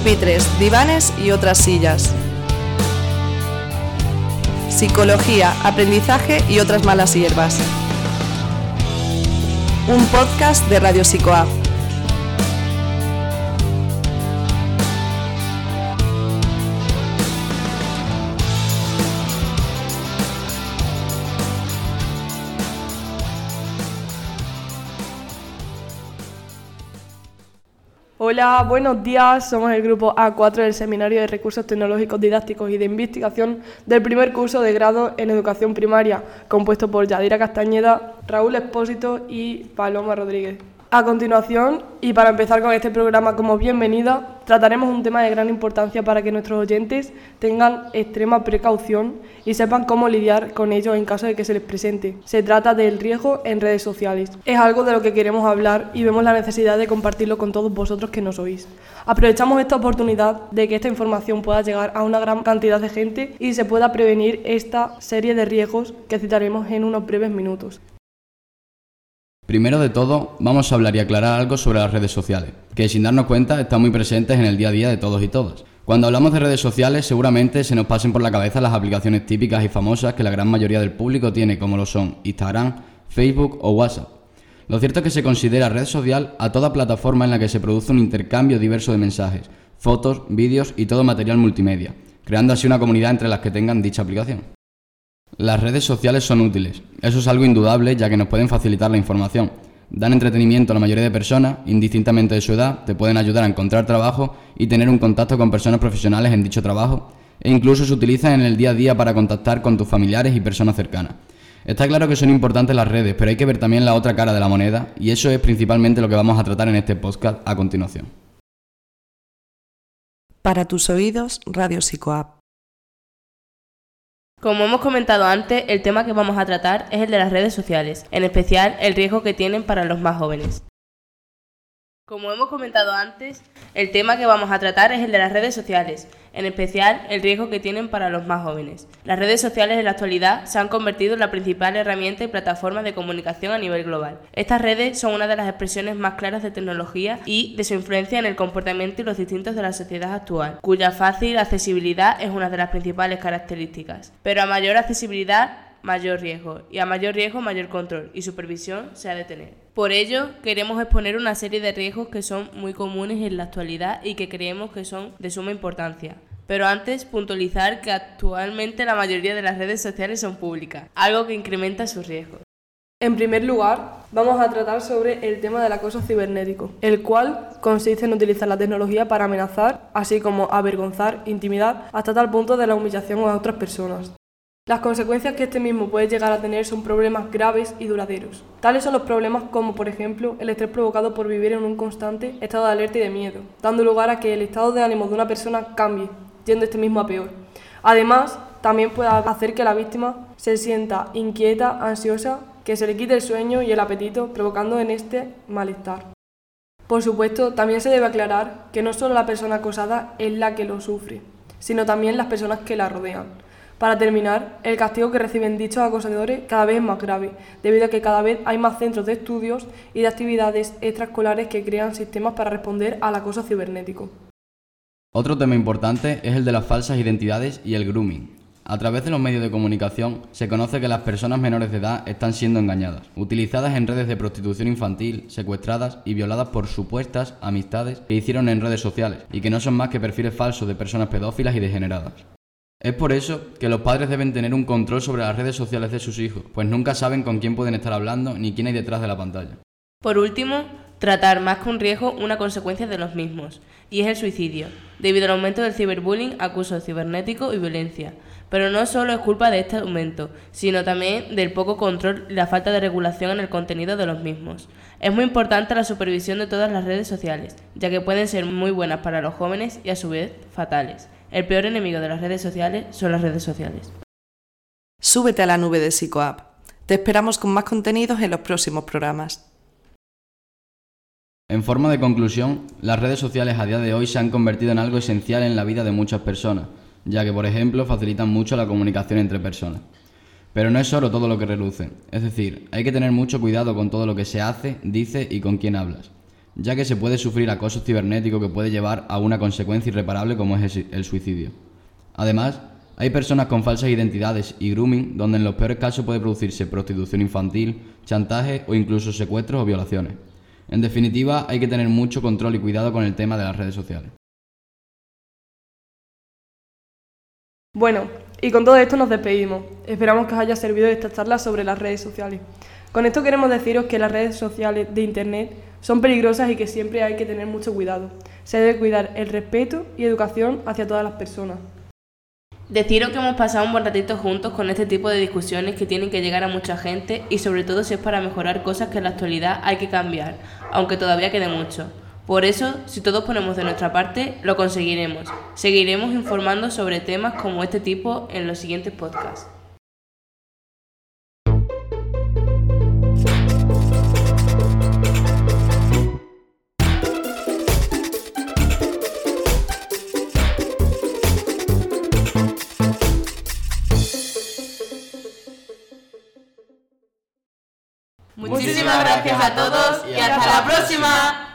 pupitres, divanes y otras sillas. Psicología, aprendizaje y otras malas hierbas. Un podcast de Radio Psicoa. Hola, buenos días. Somos el grupo A4 del Seminario de Recursos Tecnológicos Didácticos y de Investigación del primer curso de grado en Educación Primaria, compuesto por Yadira Castañeda, Raúl Espósito y Paloma Rodríguez. A continuación, y para empezar con este programa como bienvenida, trataremos un tema de gran importancia para que nuestros oyentes tengan extrema precaución y sepan cómo lidiar con ello en caso de que se les presente. Se trata del riesgo en redes sociales. Es algo de lo que queremos hablar y vemos la necesidad de compartirlo con todos vosotros que nos oís. Aprovechamos esta oportunidad de que esta información pueda llegar a una gran cantidad de gente y se pueda prevenir esta serie de riesgos que citaremos en unos breves minutos. Primero de todo, vamos a hablar y aclarar algo sobre las redes sociales, que sin darnos cuenta están muy presentes en el día a día de todos y todas. Cuando hablamos de redes sociales, seguramente se nos pasen por la cabeza las aplicaciones típicas y famosas que la gran mayoría del público tiene, como lo son Instagram, Facebook o WhatsApp. Lo cierto es que se considera red social a toda plataforma en la que se produce un intercambio diverso de mensajes, fotos, vídeos y todo material multimedia, creando así una comunidad entre las que tengan dicha aplicación. Las redes sociales son útiles, eso es algo indudable ya que nos pueden facilitar la información. Dan entretenimiento a la mayoría de personas, indistintamente de su edad, te pueden ayudar a encontrar trabajo y tener un contacto con personas profesionales en dicho trabajo, e incluso se utilizan en el día a día para contactar con tus familiares y personas cercanas. Está claro que son importantes las redes, pero hay que ver también la otra cara de la moneda, y eso es principalmente lo que vamos a tratar en este podcast a continuación. Para tus oídos, Radio Psicoap. Como hemos comentado antes, el tema que vamos a tratar es el de las redes sociales, en especial el riesgo que tienen para los más jóvenes. Como hemos comentado antes, el tema que vamos a tratar es el de las redes sociales, en especial el riesgo que tienen para los más jóvenes. Las redes sociales en la actualidad se han convertido en la principal herramienta y plataforma de comunicación a nivel global. Estas redes son una de las expresiones más claras de tecnología y de su influencia en el comportamiento y los distintos de la sociedad actual, cuya fácil accesibilidad es una de las principales características. Pero a mayor accesibilidad, mayor riesgo, y a mayor riesgo, mayor control y supervisión se ha de tener. Por ello, queremos exponer una serie de riesgos que son muy comunes en la actualidad y que creemos que son de suma importancia. Pero antes, puntualizar que actualmente la mayoría de las redes sociales son públicas, algo que incrementa sus riesgos. En primer lugar, vamos a tratar sobre el tema del acoso cibernético, el cual consiste en utilizar la tecnología para amenazar, así como avergonzar, intimidar, hasta tal punto de la humillación a otras personas. Las consecuencias que este mismo puede llegar a tener son problemas graves y duraderos. Tales son los problemas como, por ejemplo, el estrés provocado por vivir en un constante estado de alerta y de miedo, dando lugar a que el estado de ánimo de una persona cambie, yendo este mismo a peor. Además, también puede hacer que la víctima se sienta inquieta, ansiosa, que se le quite el sueño y el apetito, provocando en este malestar. Por supuesto, también se debe aclarar que no solo la persona acosada es la que lo sufre, sino también las personas que la rodean. Para terminar, el castigo que reciben dichos acosadores cada vez es más grave, debido a que cada vez hay más centros de estudios y de actividades extraescolares que crean sistemas para responder al acoso cibernético. Otro tema importante es el de las falsas identidades y el grooming. A través de los medios de comunicación se conoce que las personas menores de edad están siendo engañadas, utilizadas en redes de prostitución infantil, secuestradas y violadas por supuestas amistades que hicieron en redes sociales y que no son más que perfiles falsos de personas pedófilas y degeneradas. Es por eso que los padres deben tener un control sobre las redes sociales de sus hijos, pues nunca saben con quién pueden estar hablando ni quién hay detrás de la pantalla. Por último, tratar más que un riesgo una consecuencia de los mismos, y es el suicidio, debido al aumento del ciberbullying, acoso cibernético y violencia. Pero no solo es culpa de este aumento, sino también del poco control y la falta de regulación en el contenido de los mismos. Es muy importante la supervisión de todas las redes sociales, ya que pueden ser muy buenas para los jóvenes y a su vez fatales. El peor enemigo de las redes sociales son las redes sociales. Súbete a la nube de PsicoApp. Te esperamos con más contenidos en los próximos programas. En forma de conclusión, las redes sociales a día de hoy se han convertido en algo esencial en la vida de muchas personas, ya que, por ejemplo, facilitan mucho la comunicación entre personas. Pero no es solo todo lo que reluce, es decir, hay que tener mucho cuidado con todo lo que se hace, dice y con quién hablas. Ya que se puede sufrir acoso cibernético que puede llevar a una consecuencia irreparable como es el suicidio. Además, hay personas con falsas identidades y grooming donde en los peores casos puede producirse prostitución infantil, chantaje o incluso secuestros o violaciones. En definitiva, hay que tener mucho control y cuidado con el tema de las redes sociales. Bueno, y con todo esto nos despedimos. Esperamos que os haya servido esta charla sobre las redes sociales. Con esto queremos deciros que las redes sociales de Internet son peligrosas y que siempre hay que tener mucho cuidado. Se debe cuidar el respeto y educación hacia todas las personas. Deciros que hemos pasado un buen ratito juntos con este tipo de discusiones que tienen que llegar a mucha gente y sobre todo si es para mejorar cosas que en la actualidad hay que cambiar, aunque todavía quede mucho. Por eso, si todos ponemos de nuestra parte, lo conseguiremos. Seguiremos informando sobre temas como este tipo en los siguientes podcasts. Gracias a todos y hasta la próxima.